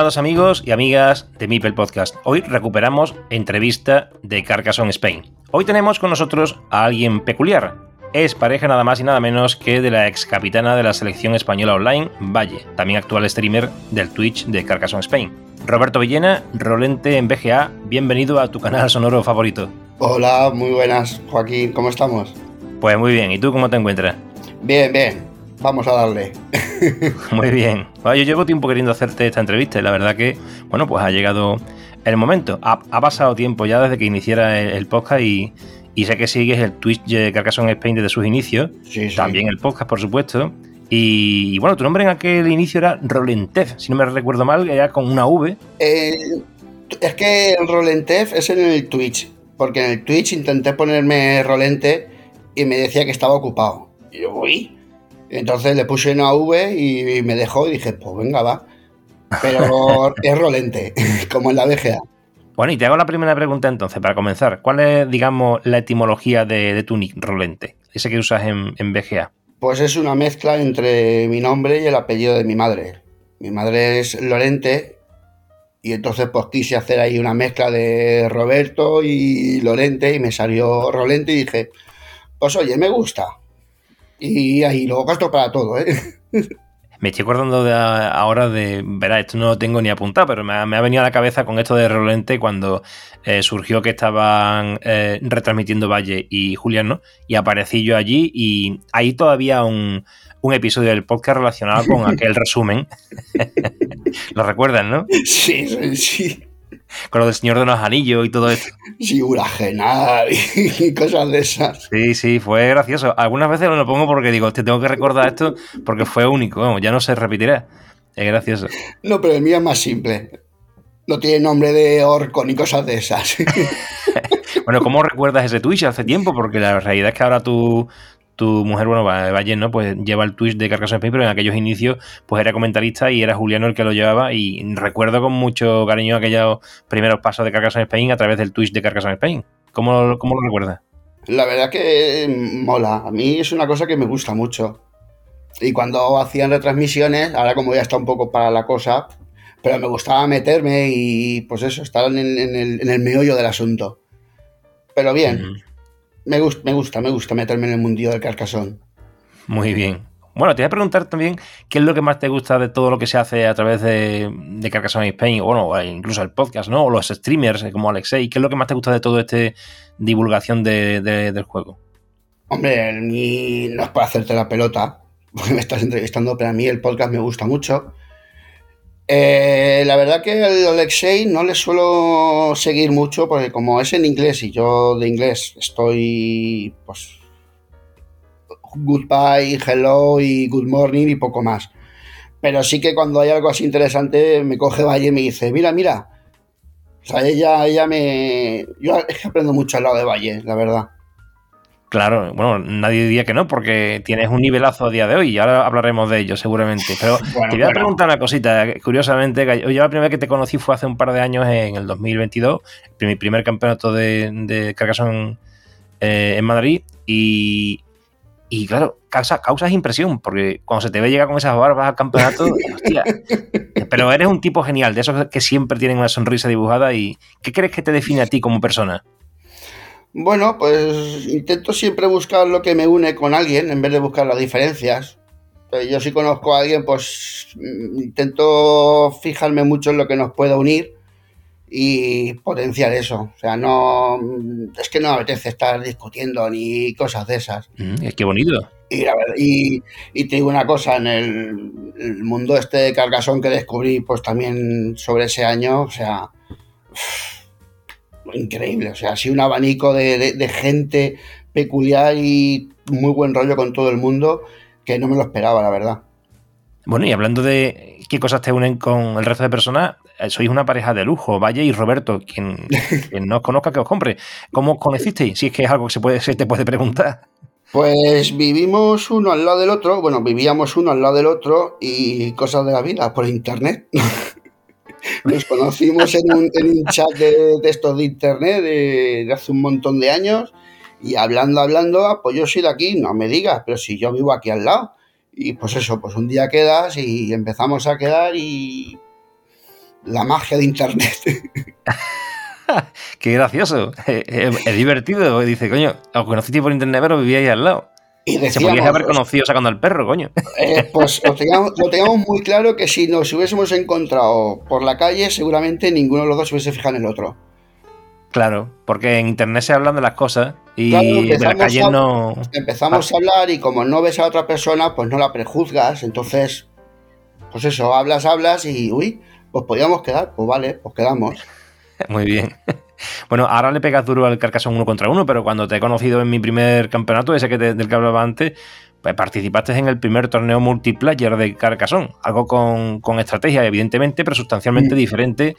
Estimados amigos y amigas de Mipel Podcast, hoy recuperamos entrevista de Carcassonne Spain. Hoy tenemos con nosotros a alguien peculiar. Es pareja nada más y nada menos que de la ex capitana de la selección española online, Valle, también actual streamer del Twitch de Carcassonne Spain. Roberto Villena, rolente en BGA, bienvenido a tu canal sonoro favorito. Hola, muy buenas, Joaquín, ¿cómo estamos? Pues muy bien, ¿y tú cómo te encuentras? Bien, bien, vamos a darle. Muy bien. yo llevo tiempo queriendo hacerte esta entrevista y la verdad que, bueno, pues ha llegado el momento. Ha, pasado tiempo ya desde que iniciara el, podcast y, sé que sigues el Twitch de Carcassonne Spain desde sus inicios. Sí, También el podcast, por supuesto. Y, bueno, tu nombre en aquel inicio era Rolentef, si no me recuerdo mal, era con una V. Eh, es que el Rolentef es en el Twitch, porque en el Twitch intenté ponerme Rolente y me decía que estaba ocupado. Y yo, uy, entonces le puse una V y me dejó y dije, pues venga, va. Pero es rolente, como en la BGA. Bueno, y te hago la primera pregunta entonces, para comenzar. ¿Cuál es, digamos, la etimología de, tu nick rolente? Ese que usas en, en BGA. Pues es una mezcla entre mi nombre y el apellido de mi madre. Mi madre es Lorente y entonces pues quise hacer ahí una mezcla de Roberto y Lorente y me salió Rolente y dije, pues oye, me gusta. Y ahí luego gasto para todo, ¿eh? Me estoy acordando de ahora de, verá, esto no lo tengo ni apuntado, pero me ha, venido a la cabeza con esto de Rolente cuando eh, surgió que estaban eh, retransmitiendo Valle y Julián, ¿no? Y aparecí yo allí y hay todavía un, un episodio del podcast relacionado con aquel resumen. ¿Lo recuerdan, no? Sí, sí con lo del Señor de los Anillos y todo esto. Sí, Uragenar y cosas de esas. Sí, sí, fue gracioso. Algunas veces lo pongo porque digo, te tengo que recordar esto porque fue único, ya no se repetirá. Es gracioso. No, pero el mío es más simple. No tiene nombre de orco ni cosas de esas. bueno, ¿cómo recuerdas ese Twitch hace tiempo? Porque la realidad es que ahora tú, tu mujer, bueno, Valle, ¿no? Pues lleva el Twitch de Carcassonne Spain, pero en aquellos inicios, pues era comentarista y era Juliano el que lo llevaba. Y recuerdo con mucho cariño aquellos primeros pasos de Carcassonne Spain a través del Twitch de Carcassonne Spain. ¿Cómo, cómo lo recuerdas? La verdad que mola. A mí es una cosa que me gusta mucho. Y cuando hacían retransmisiones, ahora como ya está un poco para la cosa, pero me gustaba meterme y pues eso, estar en el, en el, meollo del asunto. Pero bien, me, gusta, me gusta, me gusta meterme en el mundillo del carcasón. Muy bien. Bueno, te voy a preguntar también qué es lo que más te gusta de todo lo que se hace a través de, de Carcassonne Spain, o bueno, incluso el podcast, ¿no? O los streamers eh, como Alexei. ¿Qué es lo que más te gusta de todo este divulgación del juego? Hombre, a mí no es para hacerte la pelota, porque me estás entrevistando, pero a mí el podcast me gusta mucho. Eh, la verdad que al Alexei no le suelo seguir mucho porque como es en inglés y yo de inglés estoy pues goodbye, hello y good morning y poco más. Pero sí que cuando hay algo así interesante me coge Valle y me dice, mira, mira. O sea, ella, ella me... Yo es que aprendo mucho al lado de Valle, la verdad. Claro, bueno, nadie diría que no, porque tienes un nivelazo a día de hoy y ahora hablaremos de ello seguramente. Pero te voy a preguntar una cosita, curiosamente, yo la primera vez que te conocí fue hace un par de años en el 2022, mi primer campeonato de, de Carcassonne eh, en Madrid y, y claro, causa, causas impresión, porque cuando se te ve llegar con esas barbas al campeonato, hostia, pero eres un tipo genial, de esos que siempre tienen una sonrisa dibujada y ¿qué crees que te define a ti como persona? Bueno, pues intento siempre buscar lo que me une con alguien en vez de buscar las diferencias. Yo si conozco a alguien, pues mm, intento fijarme mucho en lo que nos pueda unir y potenciar eso. O sea, no. Es que no me apetece estar discutiendo ni cosas de esas. Mm, es que bonito. Y, y, y, te digo una cosa, en el, mundo este de Cargasón que descubrí, pues también sobre ese año, o sea, increíble, o sea, así un abanico de, de, gente peculiar y muy buen rollo con todo el mundo, que no me lo esperaba, la verdad. Bueno, y hablando de qué cosas te unen con el resto de personas, eh, sois una pareja de lujo, Valle y Roberto, quien, quien no os conozca que os compre. ¿Cómo os conocisteis? Si es que es algo que se, puede, se te puede preguntar. Pues vivimos uno al lado del otro, bueno, vivíamos uno al lado del otro y cosas de la vida por internet. Nos conocimos en un, chat de, estos de internet de, hace un montón de años y hablando, hablando, ah, pues yo soy de aquí, no me digas, pero si yo vivo aquí al lado. Y pues eso, pues un día quedas y empezamos a quedar y la magia de internet. Qué gracioso. Es, divertido. Dice, coño, os conociste por internet, pero vivíais al lado. Y Se podíais haber conocido sacando al perro, coño. Eh, pues lo teníamos, muy claro que si nos hubiésemos encontrado por la calle, seguramente ninguno de los dos se hubiese fijado en el otro. Claro, porque en internet se hablan de las cosas y en la calle no. Empezamos a hablar y como no ves a otra persona, pues no la prejuzgas. Entonces, pues eso, hablas, hablas y, uy, pues podíamos quedar. Pues vale, pues quedamos. Muy bien. Bueno, ahora le pegas duro al Carcassonne uno contra uno, pero cuando te he conocido en mi primer campeonato, ese que del que hablaba antes, pues participaste en el primer torneo multiplayer de Carcassonne. Algo con, estrategia, evidentemente, pero sustancialmente mm. diferente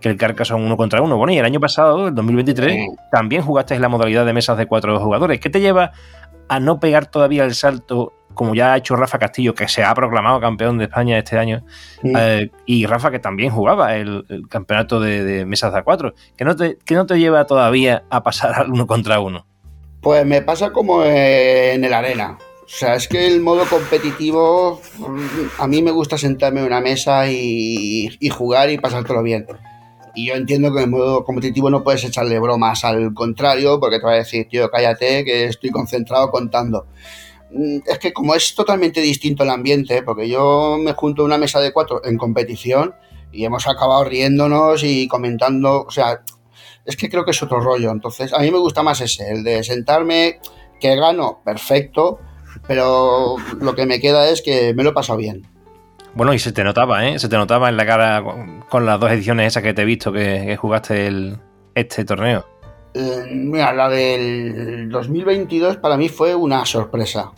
que el Carcassonne uno contra uno. Bueno, y el año pasado, el 2023, también jugaste en la modalidad de mesas de cuatro jugadores. ¿Qué te lleva a no pegar todavía el salto como ya ha hecho Rafa Castillo, que se ha proclamado campeón de España este año, eh, y Rafa que también jugaba el, campeonato de, mesas de A4, que no, te, que no te lleva todavía a pasar al uno contra uno. Pues me pasa como en el arena. O sea, es que el modo competitivo, a mí me gusta sentarme en una mesa y, y jugar y pasártelo bien. Y yo entiendo que en el modo competitivo no puedes echarle bromas al contrario, porque te va a decir, tío, cállate, que estoy concentrado contando. Mm, es que como es totalmente distinto el ambiente, porque yo me junto a una mesa de cuatro en competición y hemos acabado riéndonos y comentando, o sea, es que creo que es otro rollo. Entonces, a mí me gusta más ese, el de sentarme, que gano, perfecto, pero lo que me queda es que me lo he pasado bien. Bueno, y se te notaba, ¿eh? Se te notaba en la cara con las dos ediciones esas que te he visto que, jugaste el, este torneo. Eh, mira, la del 2022 para mí fue una sorpresa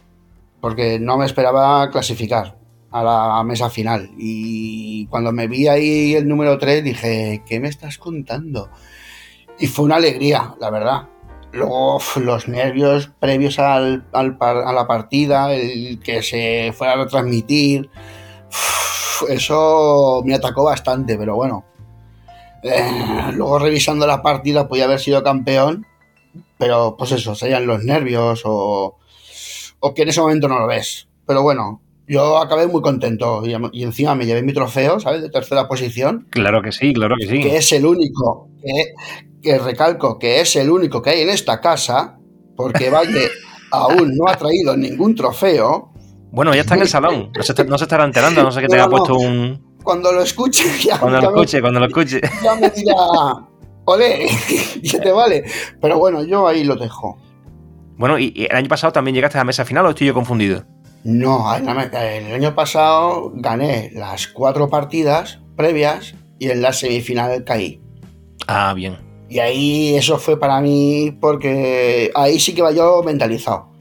porque no me esperaba clasificar a la mesa final. Y cuando me vi ahí el número 3 dije, ¿qué me estás contando? Y fue una alegría, la verdad. Luego los nervios previos a la partida, el que se fuera a retransmitir, eso me atacó bastante, pero bueno. Eh, luego revisando la partida podía haber sido campeón, pero pues eso, serían los nervios o o que en ese momento no lo ves. Pero bueno, yo acabé muy contento y, encima me llevé mi trofeo, ¿sabes? De tercera posición. Claro que sí, claro que sí. Que es el único, que, recalco, que es el único que hay en esta casa, porque Valle aún no ha traído ningún trofeo. Bueno, ya está en el salón, no se, estará enterando, no sé qué te haya puesto un... Cuando lo escuche, ya, cuando lo escuche, cuando lo escuche. Ya me dirá, ole, ya te vale. Pero bueno, yo ahí lo dejo. Bueno, y, el año pasado también llegaste a la mesa final o estoy yo confundido? No, el año pasado gané las cuatro partidas previas y en la semifinal caí. Ah, bien. Y ahí eso fue para mí porque ahí sí que va yo mentalizado.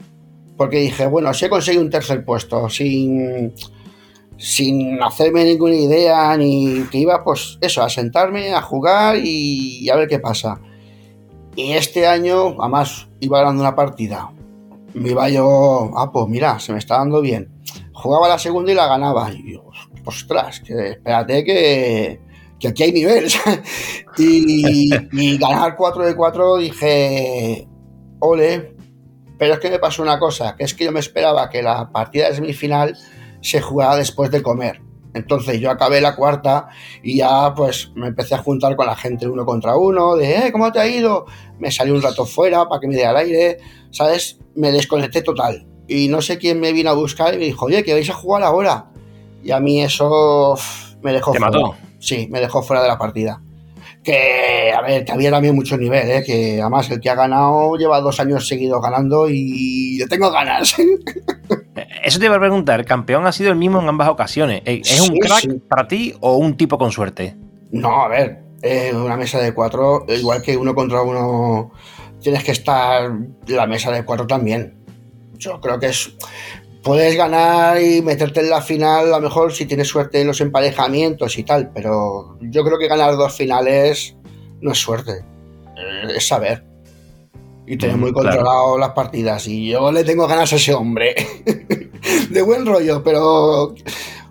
Porque dije, bueno, si he conseguido un tercer puesto sin, sin hacerme ninguna idea ni que iba, pues eso, a sentarme, a jugar y a ver qué pasa. Y este año, además, iba ganando una partida. Me iba yo, ah, pues mira, se me está dando bien. Jugaba la segunda y la ganaba. Y yo, ostras, que espérate que, que aquí hay nivel. y, y, ganar 4 de 4 dije, ole. Pero es que me pasó una cosa, que es que yo me esperaba que la partida de semifinal se jugara después de comer. Entonces yo acabé la cuarta y ya pues me empecé a juntar con la gente uno contra uno, de, eh, ¿cómo te ha ido? Me salí un rato fuera para que me dé al aire, ¿sabes? Me desconecté total. Y no sé quién me vino a buscar y me dijo, oye, que vais a jugar ahora. Y a mí eso me dejó ¿Te fuera. mató? Sí, me dejó fuera de la partida. Que, a ver, que había también mucho nivel, ¿eh? que además el que ha ganado lleva dos años seguidos ganando y yo tengo ganas. Eso te iba a preguntar, ¿campeón ha sido el mismo en ambas ocasiones? ¿Es un crack para ti o un tipo con suerte? No, a ver, una mesa de cuatro, igual que uno contra uno, tienes que estar la mesa de cuatro también. Yo creo que es puedes ganar y meterte en la final, a lo mejor si tienes suerte en los emparejamientos y tal, pero yo creo que ganar dos finales no es suerte, eh, es saber. Y tener mm, muy controlado las partidas. Y yo le tengo ganas a ese hombre. de buen rollo, pero.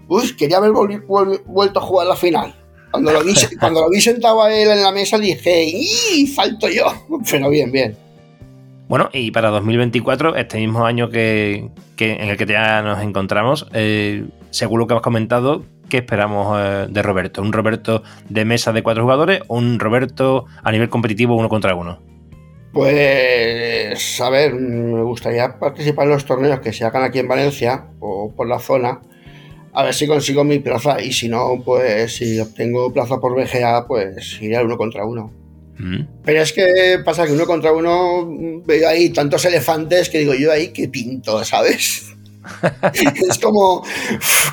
Uy, quería haber vuelto a jugar la final. Cuando lo, vi, cuando lo vi sentado a él en la mesa dije, ¡y! Falto yo. Pero bien, bien. Bueno, y para 2024, este mismo año que, en el que ya nos encontramos, eh, según lo que has comentado, ¿qué esperamos eh, de Roberto? ¿Un Roberto de mesa de cuatro jugadores o un Roberto a nivel competitivo uno contra uno? Pues, a ver, me gustaría participar en los torneos que se hagan aquí en Valencia o por la zona, a ver si consigo mi plaza y si no, pues si obtengo plaza por BGA, pues iré al uno contra uno. Pero es que pasa que uno contra uno veo ahí tantos elefantes que digo yo ahí que pinto, ¿sabes? es como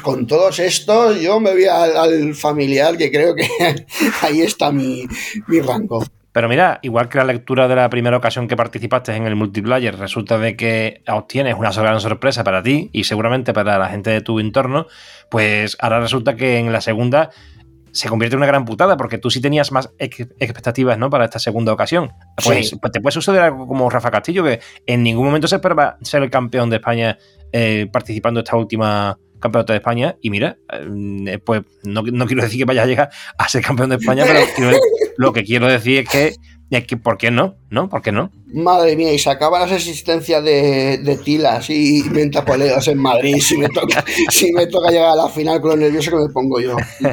con todos estos yo me voy al, familiar que creo que ahí está mi, mi rango. Pero mira, igual que la lectura de la primera ocasión que participaste en el multiplayer, resulta de que obtienes una gran sorpresa para ti y seguramente para la gente de tu entorno, pues ahora resulta que en la segunda se convierte en una gran putada porque tú sí tenías más expectativas ¿no? para esta segunda ocasión. Pues, pues, te puede suceder algo como Rafa Castillo, que en ningún momento se esperaba ser el campeón de España eh, participando en esta última campeonato de España. Y mira, eh, pues no, quiero decir que vaya a llegar a ser campeón de España, pero lo que quiero decir es que que, ¿Por qué no? ¿No? ¿Por qué no? Madre mía, y se acaban las existencias de, de tilas y mentapoleos en Madrid. Si me, toca, si me toca llegar a la final con lo nervioso que me pongo yo.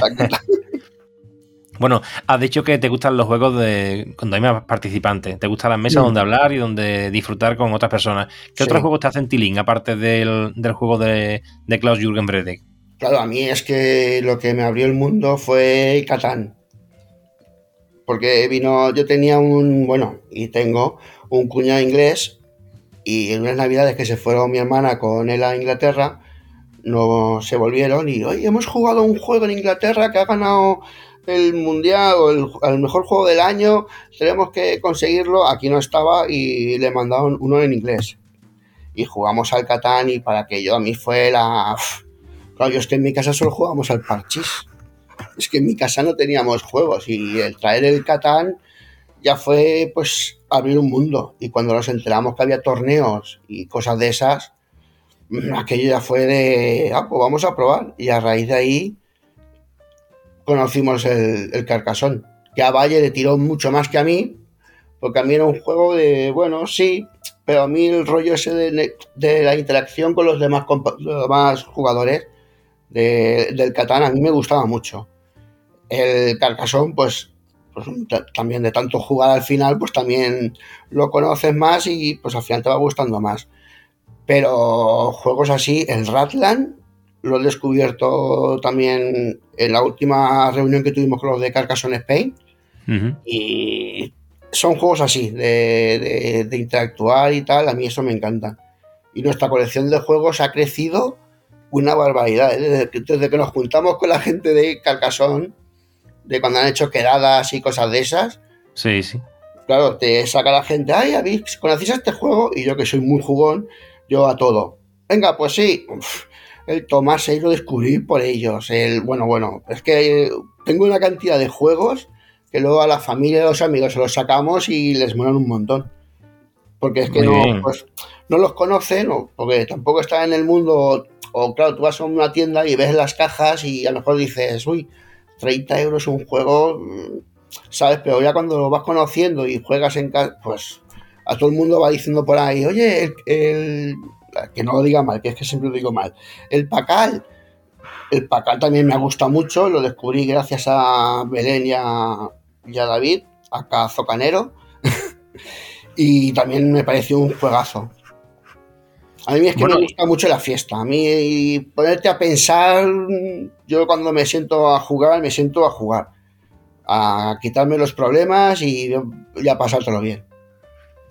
Bueno, has dicho que te gustan los juegos de cuando hay más participantes. Te gustan las mesas donde hablar y donde disfrutar con otras personas. ¿Qué otros juegos te hacen tilín, aparte del, juego de, de Klaus Jürgen Bredek? Claro, a mí es que lo que me abrió el mundo fue Catán. Porque vino, yo tenía un, bueno, y tengo un cuñado inglés y en unas navidades que se fueron mi hermana con él a Inglaterra, no se volvieron y, hoy hemos jugado un juego en Inglaterra que ha ganado el mundial o el, mejor juego del año, tenemos que conseguirlo. Aquí no estaba y le mandaron uno en inglés. Y jugamos al Catán y para que yo a mí fue la... Claro, yo es que en mi casa solo jugamos al parchís. Es que en mi casa no teníamos juegos y el traer el Catán ya fue pues abrir un mundo. Y cuando nos enteramos que había torneos y cosas de esas, aquello ya fue de, ah, pues vamos a probar. Y a raíz de ahí conocimos el, el Carcasón, que a Valle le tiró mucho más que a mí, porque a mí era un juego de, bueno, sí, pero a mí el rollo ese de, la interacción con los demás jugadores del Catán a mí me gustaba mucho. El Carcasón, pues, pues también de tanto jugar al final, pues también lo conoces más y pues al final te va gustando más. Pero juegos así, el Ratland, lo he descubierto también en la última reunión que tuvimos con los de Carcassonne Spain. Y son juegos así, de, interactuar y tal. A mí eso me encanta. Y nuestra colección de juegos ha crecido una barbaridad. ¿eh? Desde, que nos juntamos con la gente de Carcassonne, de cuando han hecho quedadas y cosas de esas. Sí, sí. Claro, te saca la gente, ay, ¿conocéis este juego? Y yo que soy muy jugón, yo a todo. Venga, pues sí el tomarse y lo descubrí por ellos. El, bueno, bueno, es que tengo una cantidad de juegos que luego a la familia y a los amigos se los sacamos y les molan un montón. Porque es que no, pues, no los conocen, o porque tampoco están en el mundo. O claro, tú vas a una tienda y ves las cajas y a lo mejor dices, uy, 30 euros un juego, ¿sabes? Pero ya cuando lo vas conociendo y juegas en casa, pues a todo el mundo va diciendo por ahí, oye, el que no lo diga mal, que es que siempre lo digo mal. El Pacal, el Pacal también me ha gustado mucho, lo descubrí gracias a Belén y a, David, acá Zocanero, y también me pareció un juegazo. A mí es que me gusta mucho la fiesta. A mí ponerte a pensar, yo cuando me siento a jugar, me siento a jugar. a quitarme los problemas y ya pasártelo bien.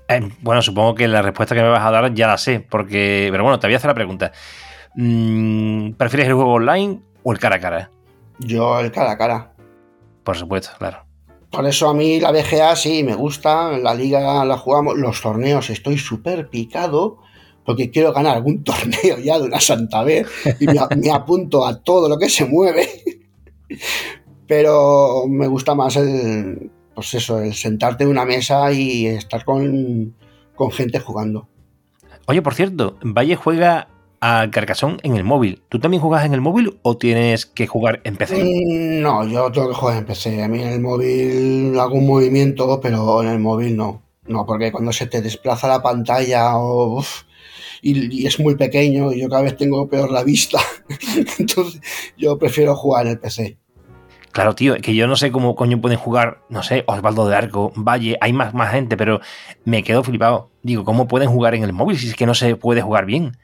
Eh, bueno, supongo que la respuesta que me vas a dar ya la sé, porque. Pero bueno, te voy a hacer la pregunta. Mm, ¿Prefieres el juego online o el cara a cara? Yo el cara a cara. Por supuesto, claro. Por eso a mí la BGA sí me gusta, la liga la jugamos, los torneos estoy súper picado porque quiero ganar algún torneo ya de una santa vez y me, apunto a todo lo que se mueve. Pero me gusta más el, pues eso, el sentarte en una mesa y estar con, con gente jugando. Oye, por cierto, Valle juega a Carcassonne en el móvil. ¿Tú también juegas en el móvil o tienes que jugar en PC? Mm, no, yo tengo que jugar en PC. A mí en el móvil hago un movimiento, pero en el móvil no. No, porque cuando se te desplaza la pantalla y, es muy pequeño, y yo cada vez tengo peor la vista. Entonces yo prefiero jugar en el PC. Claro, tío, que yo no sé cómo coño pueden jugar, no sé, Osvaldo de Arco, Valle, hay más, más gente, pero me quedo flipado. Digo, ¿cómo pueden jugar en el móvil si es que no se puede jugar bien?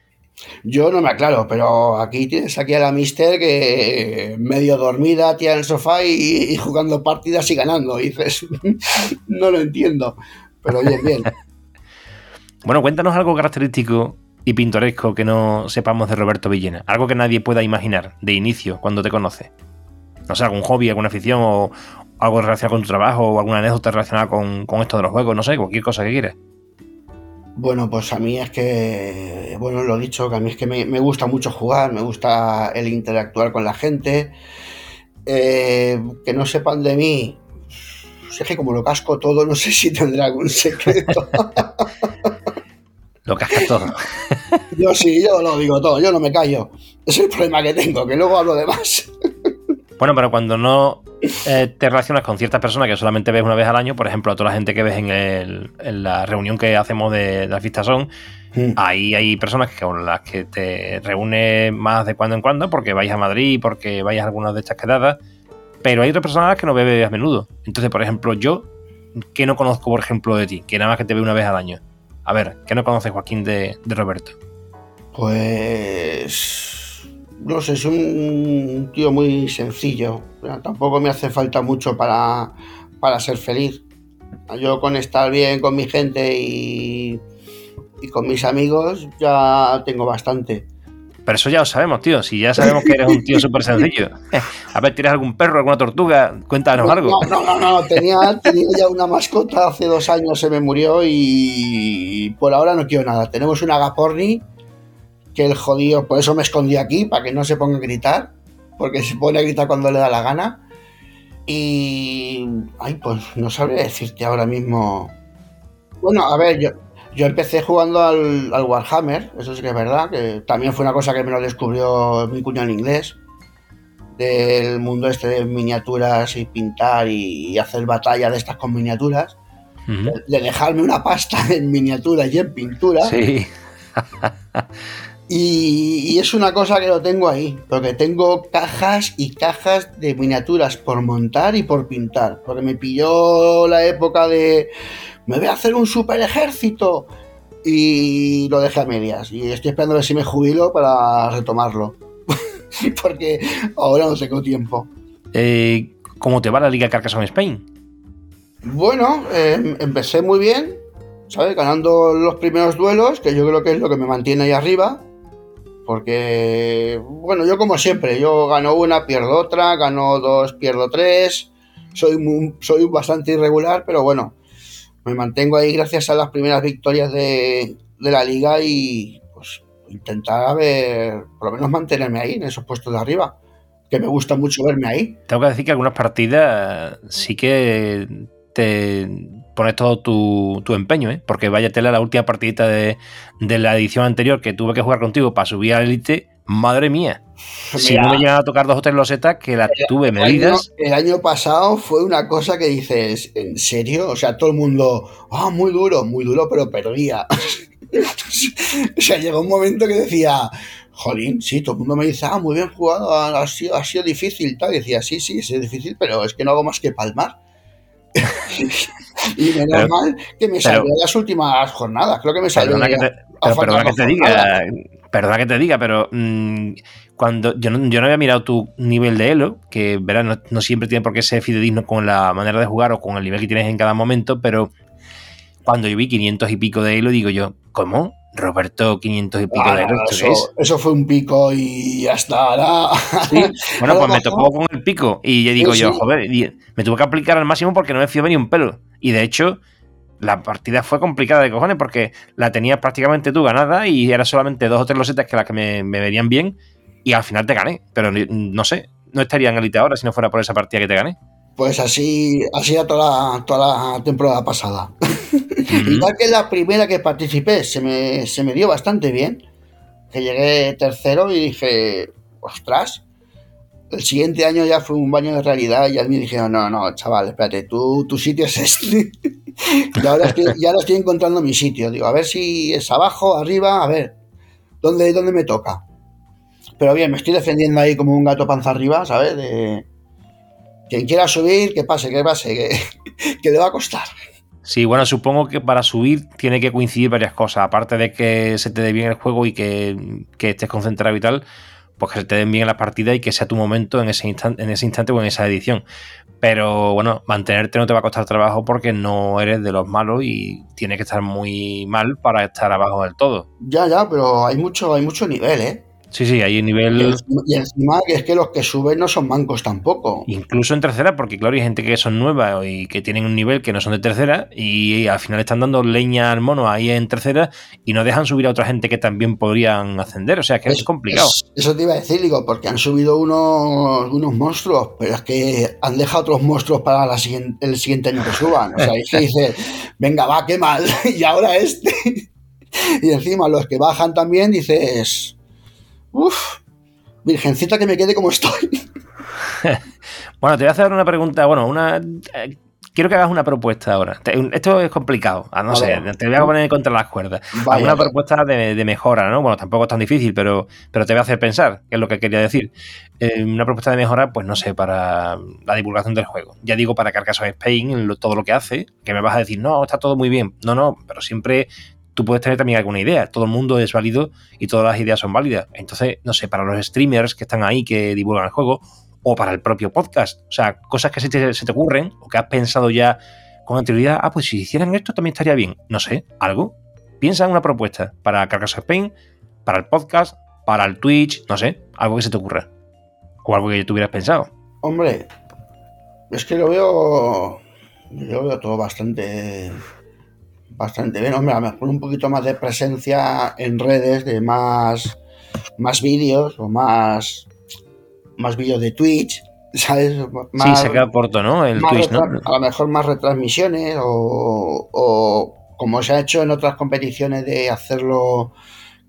Yo no me aclaro, pero aquí tienes aquí a la Mister que medio dormida, tía en el sofá y, jugando partidas y ganando. Y dices, no lo entiendo, pero bien, bien. bueno, cuéntanos algo característico y pintoresco que no sepamos de Roberto Villena. Algo que nadie pueda imaginar de inicio cuando te conoce. No sé, algún hobby, alguna afición o algo relacionado con tu trabajo o alguna anécdota relacionada con, con esto de los juegos, no sé, cualquier cosa que quieras. Bueno, pues a mí es que, bueno, lo he dicho, que a mí es que me, gusta mucho jugar, me gusta el interactuar con la gente. Eh, que no sepan de mí, sé que como lo casco todo, no sé si tendrá algún secreto. lo cascas todo. yo sí, yo lo digo todo, yo no me callo. Es el problema que tengo, que luego hablo de más. Bueno, pero cuando no eh, te relacionas con ciertas personas que solamente ves una vez al año, por ejemplo, a toda la gente que ves en, la reunión que hacemos de, la fiesta son, hmm. ahí hay personas con las que te reúnes más de cuando en cuando porque vais a Madrid, porque vais a algunas de estas quedadas, pero hay otras personas que no ves a menudo. Entonces, por ejemplo, yo, que no conozco, por ejemplo, de ti, que nada más que te veo una vez al año. A ver, ¿qué no conoces, Joaquín, de Roberto? Pues no sé, es un tío muy sencillo. Tampoco me hace falta mucho para, ser feliz. Yo con estar bien con mi gente y, con mis amigos ya tengo bastante. Pero eso ya lo sabemos, tío. Si ya sabemos que eres un tío súper sencillo. A ver, ¿tienes algún perro, alguna tortuga? Cuéntanos algo. No, no, no, Tenía, tenía, ya una mascota hace dos años, se me murió y por ahora no quiero nada. Tenemos un agaporni que el jodido, por eso me escondí aquí, para que no se ponga a gritar, porque se pone a gritar cuando le da la gana. Y. Ay, pues no sabría decirte ahora mismo. Bueno, a ver, yo, yo empecé jugando al, Warhammer, eso sí que es verdad, que también fue una cosa que me lo descubrió mi cuñado en inglés, del mundo este de miniaturas y pintar y, hacer batalla de estas con miniaturas, de, dejarme una pasta en miniaturas y en pintura. Sí. Y, es una cosa que lo tengo ahí, porque tengo cajas y cajas de miniaturas por montar y por pintar, porque me pilló la época de me voy a hacer un super ejército y lo dejé a medias y estoy esperando a ver si me jubilo para retomarlo, porque ahora no tengo tiempo. Eh, ¿Cómo te va la Liga Carcassonne Spain? Bueno, em, empecé muy bien, ¿sabes? Ganando los primeros duelos, que yo creo que es lo que me mantiene ahí arriba. Porque, bueno, yo como siempre, yo gano una, pierdo otra, gano dos, pierdo tres. Soy, soy bastante irregular, pero bueno, me mantengo ahí gracias a las primeras victorias de, la liga y pues intentar a ver, por lo menos mantenerme ahí en esos puestos de arriba, que me gusta mucho verme ahí. Tengo que decir que algunas partidas sí que te pones todo tu, empeño, ¿eh? porque vaya tela la última partidita de, la edición anterior que tuve que jugar contigo para subir a Elite, madre mía. si no me llegan a tocar dos o tres losetas, que la tuve medidas. el año pasado fue una cosa que dices, ¿en serio? O sea, todo el mundo, ah, muy duro, muy duro, pero perdía. o sea, llegó un momento que decía, jolín, sí, todo el mundo me dice, ah, muy bien jugado, ha sido, ha sido difícil, tal. Y decía, sí, sí, es difícil, pero es que no hago más que palmar. y menos pero, mal que me salió en las últimas jornadas. Creo que me salió. Perdona que te, pero perdona que te diga, perdona que te diga, pero mm, cuando yo no, yo no había mirado tu nivel de elo, que verás, no, siempre tiene por qué ser fidedigno con la manera de jugar o con el nivel que tienes en cada momento, pero cuando yo vi 500 y pico de elo, digo yo, ¿cómo? Roberto, 500 y pico de elo, eso, eso, fue un pico y ya está. Bueno, pues me tocó con el pico y ya digo yo, joder, me tuve que aplicar al máximo porque no me fío ni un pelo. Y de hecho, la partida fue complicada de cojones porque la tenías prácticamente tú ganada y era solamente dos o tres losetas que las que me, venían bien y al final te gané. Pero no sé, no estaría en Elite ahora si no fuera por esa partida que te gané. Pues así, así a toda la, toda la temporada pasada. Igual que la primera que participé se me, se me dio bastante bien, que llegué tercero y dije, ostras, el siguiente año ya fue un baño de realidad y ya me dijeron, no, no, chaval, espérate, tú, tu sitio es este. ya, ahora estoy, ya estoy encontrando mi sitio. Digo, a ver si es abajo, arriba, a ver, ¿dónde, dónde me toca? Pero bien, me estoy defendiendo ahí como un gato panza arriba, ¿sabes? Quien quiera subir, que pase, que pase, que, que le va a costar. Sí, bueno, supongo que para subir tiene que coincidir varias cosas. Aparte de que se te dé bien el juego y que, que estés concentrado y tal, pues que se te den bien la partida y que sea tu momento en ese, instante, en ese instante o en esa edición. Pero bueno, mantenerte no te va a costar trabajo porque no eres de los malos y tienes que estar muy mal para estar abajo del todo. Ya, ya, pero hay mucho, hay mucho nivel, ¿eh? Sí, sí, hay un nivel. Y encima que es que los que suben no son mancos tampoco. Incluso en tercera, porque claro, hay gente que son nuevas y que tienen un nivel que no son de tercera y al final están dando leña al mono ahí en tercera y no dejan subir a otra gente que también podrían ascender. O sea, que es, complicado. eso te iba a decir, digo, porque han subido unos, unos monstruos, pero es que han dejado otros monstruos para la el siguiente año que suban. O sea, ahí se dice, venga, va, qué mal. y ahora este. y encima los que bajan también dices Uf, virgencita que me quede como estoy. bueno, te voy a hacer una pregunta, bueno, una... Eh, quiero que hagas una propuesta ahora. Esto es complicado, a no sé, te voy a poner contra las cuerdas. Una propuesta de, mejora, ¿no? Bueno, tampoco es tan difícil, pero, pero te voy a hacer pensar, que es lo que quería decir. Eh, una propuesta de mejora, pues no sé, para la divulgación del juego. Ya digo, para Carcassonne Spain, todo lo que hace, que me vas a decir, no, está todo muy bien. No, no, pero siempre tú puedes tener también alguna idea. Todo el mundo es válido y todas las ideas son válidas. Entonces, no sé, para los streamers que están ahí, que divulgan el juego, o para el propio podcast. O sea, cosas que se te, se te ocurren o que has pensado ya con anterioridad. Ah, pues si hicieran esto también estaría bien. No sé, algo. Piensa en una propuesta para Carcass Spain, para el podcast, para el Twitch, no sé, algo que se te ocurra. O algo que tú hubieras pensado. Hombre, es que lo veo. Yo veo todo bastante bastante bien. Hombre, a lo mejor un poquito más de presencia en redes, de más, más vídeos o más, más vídeos de Twitch, ¿sabes? sí, se queda corto, ¿no? El Twitch, ¿no? A lo mejor más retransmisiones o, o como se ha hecho en otras competiciones de hacerlo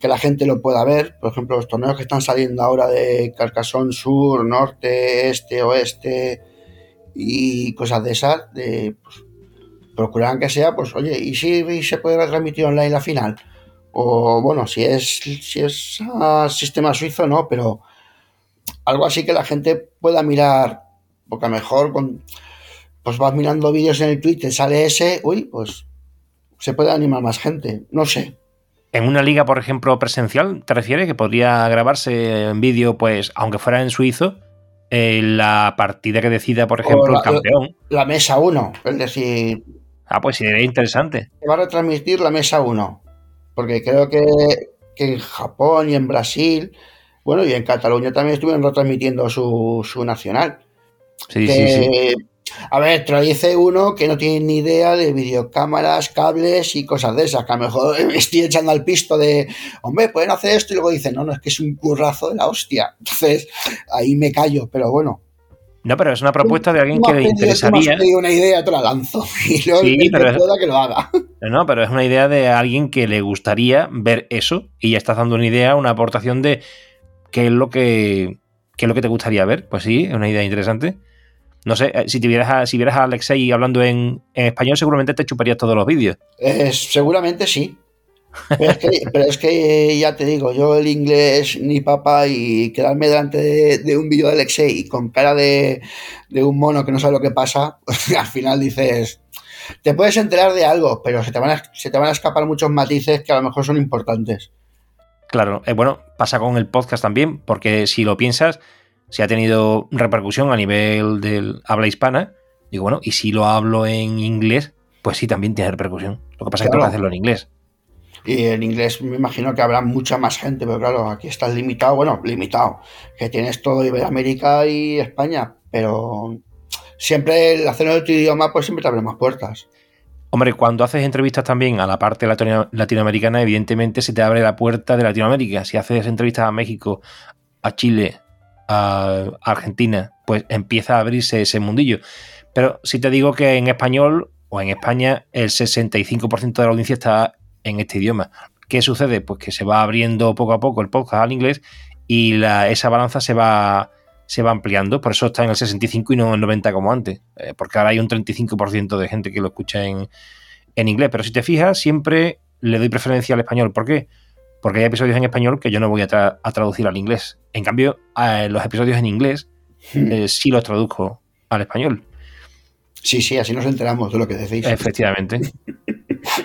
que la gente lo pueda ver. Por ejemplo, los torneos que están saliendo ahora de Carcassonne Sur, Norte, Este, Oeste y cosas de esas, de, pues, procurarán que sea, pues, oye, ¿y si se puede retransmitir online la final? O bueno, si es, si es sistema suizo, no, pero algo así que la gente pueda mirar, porque a lo mejor con, pues vas mirando vídeos en el Twitter, sale ese, uy, pues se puede animar más gente, no sé. En una liga, por ejemplo, presencial, ¿te refieres que podría grabarse en vídeo, pues, aunque fuera en suizo, la partida que decida, por ejemplo, el campeón? La, la mesa 1, es decir, Ah, pues sería interesante. Se va a retransmitir la mesa 1, porque creo que, en Japón y en Brasil, bueno, y en Cataluña también estuvieron retransmitiendo su, nacional. Sí, sí, sí. A ver, te lo dice uno que no tiene ni idea de videocámaras, cables y cosas de esas, que a lo mejor estoy echando al pisto de, hombre, pueden hacer esto y luego dicen, no, no, es que es un currazo de la hostia. Entonces, ahí me callo, pero bueno, no, pero es una propuesta de alguien que le interesaría. una idea, te la lanzo. Y luego sí, pero es, que lo haga. No, pero es una idea de alguien que le gustaría ver eso y ya estás dando una idea, una aportación de qué es lo que, qué es lo que te gustaría ver. Pues sí, es una idea interesante. No sé, eh, si, te vieras a, si vieras a Alexei hablando en, español, seguramente te chuparías todos los vídeos. Eh, seguramente sí. Pero es, que, ya te digo, yo el inglés ni papá y quedarme delante de, un vídeo de Alexei con cara de, un mono que no sabe lo que pasa, pues al final dices, te puedes enterar de algo, pero se te, van a, se te van a escapar muchos matices que a lo mejor son importantes. Claro, eh, bueno, pasa con el podcast también, porque si lo piensas, si ha tenido repercusión a nivel del habla hispana, digo, bueno, y si lo hablo en inglés, pues sí, también tiene repercusión. Lo que pasa es que tengo que hacerlo en inglés. Y en inglés me imagino que habrá mucha más gente, pero claro, aquí estás limitado, bueno, limitado, que tienes todo Iberoamérica y España, pero siempre el hacer otro idioma pues siempre te abre más puertas. Hombre, cuando haces entrevistas también a la parte latinoamericana, evidentemente se te abre la puerta de Latinoamérica. Si haces entrevistas a México, a Chile, a Argentina, pues empieza a abrirse ese mundillo. Pero si te digo que en español o en España el 65% de la audiencia está en este idioma. ¿Qué sucede? Pues que se va abriendo poco a poco el podcast al inglés y esa balanza se va, se va ampliando. Por eso está en el 65 y no en el 90 como antes. Eh, porque ahora hay un 35% de gente que lo escucha en, inglés. Pero si te fijas, siempre le doy preferencia al español. ¿Por qué? Porque hay episodios en español que yo no voy a, traducir al inglés. En cambio, los episodios en inglés hmm. eh, sí los traduzco al español. Sí, sí, así nos enteramos de lo que decís. Efectivamente.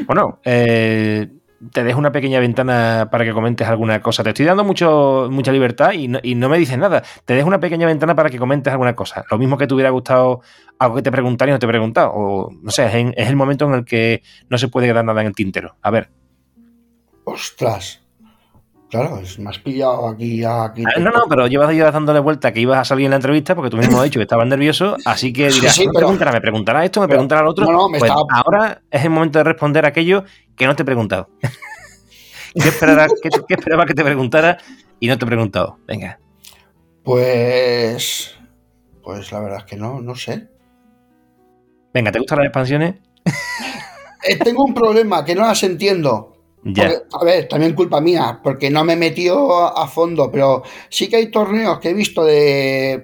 bueno, eh, te dejo una pequeña ventana para que comentes alguna cosa. Te estoy dando mucho, mucha libertad y no, me dices nada. Te dejo una pequeña ventana para que comentes alguna cosa. Lo mismo que te hubiera gustado algo que te preguntara y no te he preguntado. O no sé, es, es el momento en el que no se puede quedar nada en el tintero. A ver. Ostras. Claro, es más pillado aquí. aquí ah, no, no, pero llevas, llevas dándole vuelta que ibas a salir en la entrevista porque tú mismo has dicho que estabas nervioso, así que dirás, sí, preguntará, me preguntará esto, me preguntará lo otro. No, no, me pues Ahora es el momento de responder aquello que no te he preguntado. ¿Qué, esperaba, que te preguntara y no te he preguntado? Venga. Pues. Pues la verdad es que no, no sé. Venga, ¿te gustan las expansiones? Eh, tengo un problema que no las entiendo a ver, también culpa mía, porque no me metió a, fondo, pero sí que hay torneos que he visto de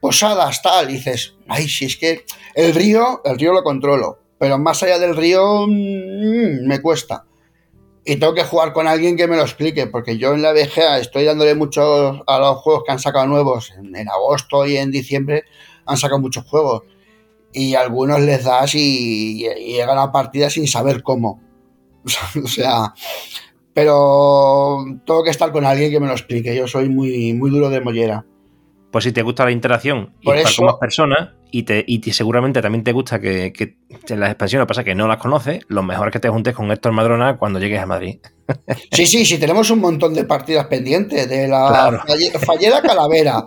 posadas, tal, y dices, ay, si es que el río, el río lo controlo, pero más allá del río mm, me cuesta. Y tengo que jugar con alguien que me lo explique, porque yo en la VGA estoy dándole mucho a los juegos que han sacado nuevos. En, agosto y en diciembre han sacado muchos juegos. Y algunos les das y, y llegan a partida sin saber cómo. o sea, pero tengo que estar con alguien que me lo explique. Yo soy muy, muy duro de mollera. Pues si te gusta la interacción y estar con más personas y, te, y seguramente también te gusta que, que las expansiones pasa que no las conoces, lo mejor es que te juntes con Héctor Madrona cuando llegues a Madrid. Sí, sí, sí, tenemos un montón de partidas pendientes de la Fallera Calavera.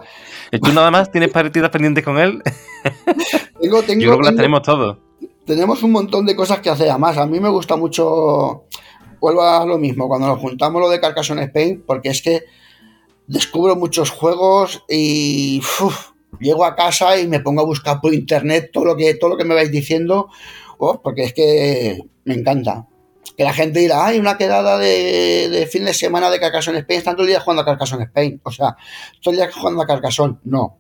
¿Tú nada más tienes partidas pendientes con él? Yo creo que las tenemos todos tenemos un montón de cosas que hacer. Además, a mí me gusta mucho, vuelvo a lo mismo, cuando nos juntamos lo de Carcassonne Spain, porque es que descubro muchos juegos y llego a casa y me pongo a buscar por internet todo lo que, todo lo que me vais diciendo, porque es que me encanta. Que la gente dirá, hay una quedada de, fin de semana de Carcassonne Spain, están todo el día jugando a Carcassonne Spain. O sea, todo el día jugando a Carcassonne. No,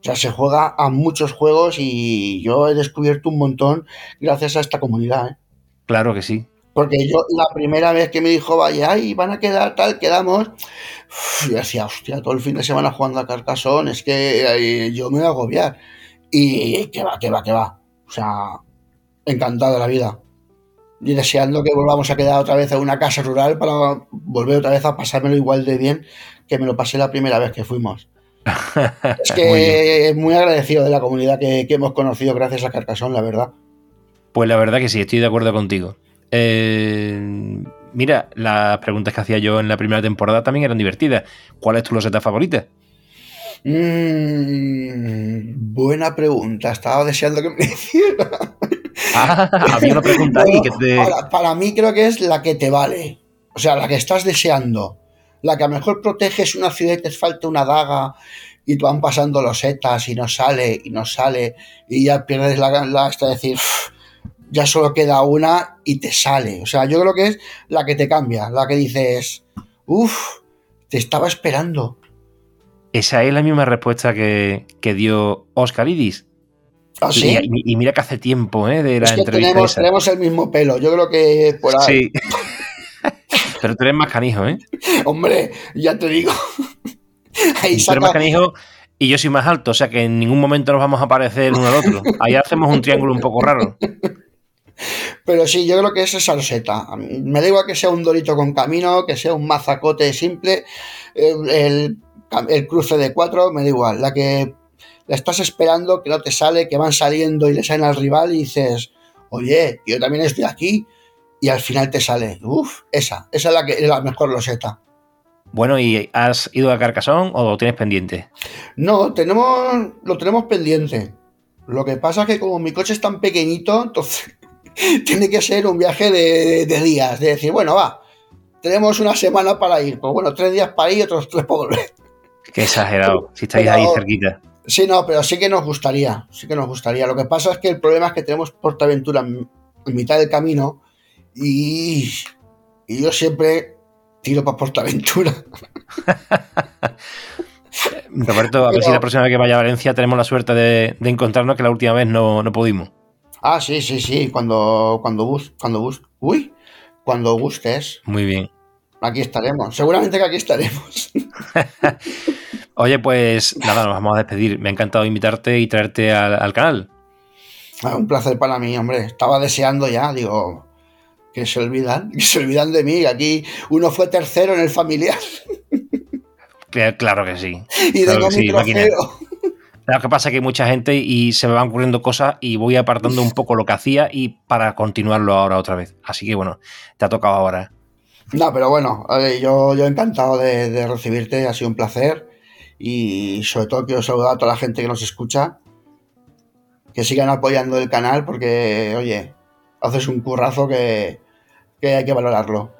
o sea, se juega a muchos juegos y yo he descubierto un montón gracias a esta comunidad. ¿eh? Claro que sí. Porque yo la primera vez que me dijo, vaya, ay, van a quedar tal, quedamos, yo decía, hostia, todo el fin de semana jugando a Carcassonne, es que eh, yo me voy a agobiar. Y que va, que va, que va. O sea, encantado de la vida. Y deseando que volvamos a quedar otra vez en una casa rural para volver otra vez a pasármelo igual de bien que me lo pasé la primera vez que fuimos. es que muy, muy agradecido de la comunidad que, hemos conocido gracias a Carcassonne, la verdad. Pues la verdad que sí, estoy de acuerdo contigo. Eh, mira, las preguntas que hacía yo en la primera temporada también eran divertidas. ¿Cuál es tu loseta favorita? Mm, buena pregunta, estaba deseando que me hiciera. Ah, había una pregunta ahí que te... para, mí creo que es la que te vale. O sea, la que estás deseando la que a lo mejor proteges una ciudad y te falta una daga y te van pasando los setas y no sale y no sale y ya pierdes la, la hasta decir ya solo queda una y te sale. O sea, yo creo que es la que te cambia, la que dices, uff, te estaba esperando. Esa es la misma respuesta que, dio Oscar Idis. ¿Ah, sí? y, mira que hace tiempo, ¿eh? De la es tenemos, tenemos, el mismo pelo. Yo creo que por ahí. Sí. Pero tú eres más canijo, ¿eh? Hombre, ya te digo. Ahí tú eres más canijo y yo soy más alto, o sea que en ningún momento nos vamos a parecer uno al otro. Ahí hacemos un triángulo un poco raro. Pero sí, yo creo que es esa roseta. Me da igual que sea un dorito con camino, que sea un mazacote simple, el, cruce de cuatro, me da igual. La que la estás esperando, que no te sale, que van saliendo y le salen al rival y dices, oye, yo también estoy aquí. Y al final te sale. Uf, esa, esa es la, que, es la mejor roseta. Bueno, ¿y has ido a Carcasón o lo tienes pendiente? No, tenemos, lo tenemos pendiente. Lo que pasa es que como mi coche es tan pequeñito, entonces tiene que ser un viaje de, días. De decir, bueno, va, tenemos una semana para ir. Pues bueno, tres días para ir y otros tres para volver. Qué exagerado, si estáis ahí cerquita. Sí, no, pero sí que nos gustaría, sí que nos gustaría. Lo que pasa es que el problema es que tenemos Portaventura en, mitad del camino y, y yo siempre tiro para Portaventura. Roberto, a ver si la próxima vez que vaya a Valencia tenemos la suerte de, encontrarnos que la última vez no, pudimos. Ah, sí, sí, sí. Cuando, cuando bus, cuando bus, uy, cuando gustes. Muy bien. Aquí estaremos. Seguramente que aquí estaremos. Oye, pues nada, nos vamos a despedir. Me ha encantado invitarte y traerte al, canal. Ah, un placer para mí, hombre. Estaba deseando ya, digo, que se olvidan, que se olvidan de mí. Aquí uno fue tercero en el familiar. Claro que sí. Y claro que Lo que pasa es que hay mucha gente y se me van ocurriendo cosas y voy apartando un poco lo que hacía y para continuarlo ahora otra vez. Así que bueno, te ha tocado ahora. No, pero bueno, yo, yo encantado de, recibirte, ha sido un placer y sobre todo quiero saludar a toda la gente que nos escucha, que sigan apoyando el canal porque, oye, haces un currazo que, hay que valorarlo.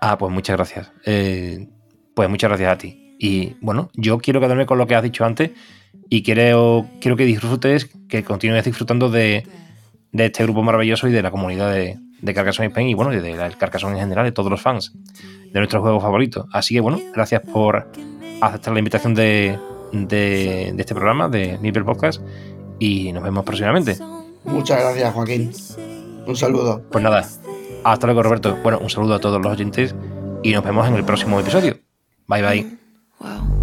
Ah, pues muchas gracias. Eh, pues muchas gracias a ti. Y bueno, yo quiero quedarme con lo que has dicho antes y quiero, quiero que disfrutes, que continúes disfrutando de, este grupo maravilloso y de la comunidad de, de Carcassonne Spain y bueno, y de Carcassonne en general, de todos los fans de nuestro juego favorito. Así que bueno, gracias por aceptar la invitación de, de, este programa, de Nipper Podcast, y nos vemos próximamente. Muchas gracias, Joaquín. Un saludo. Pues nada, hasta luego, Roberto. Bueno, un saludo a todos los oyentes y nos vemos en el próximo episodio. Bye bye.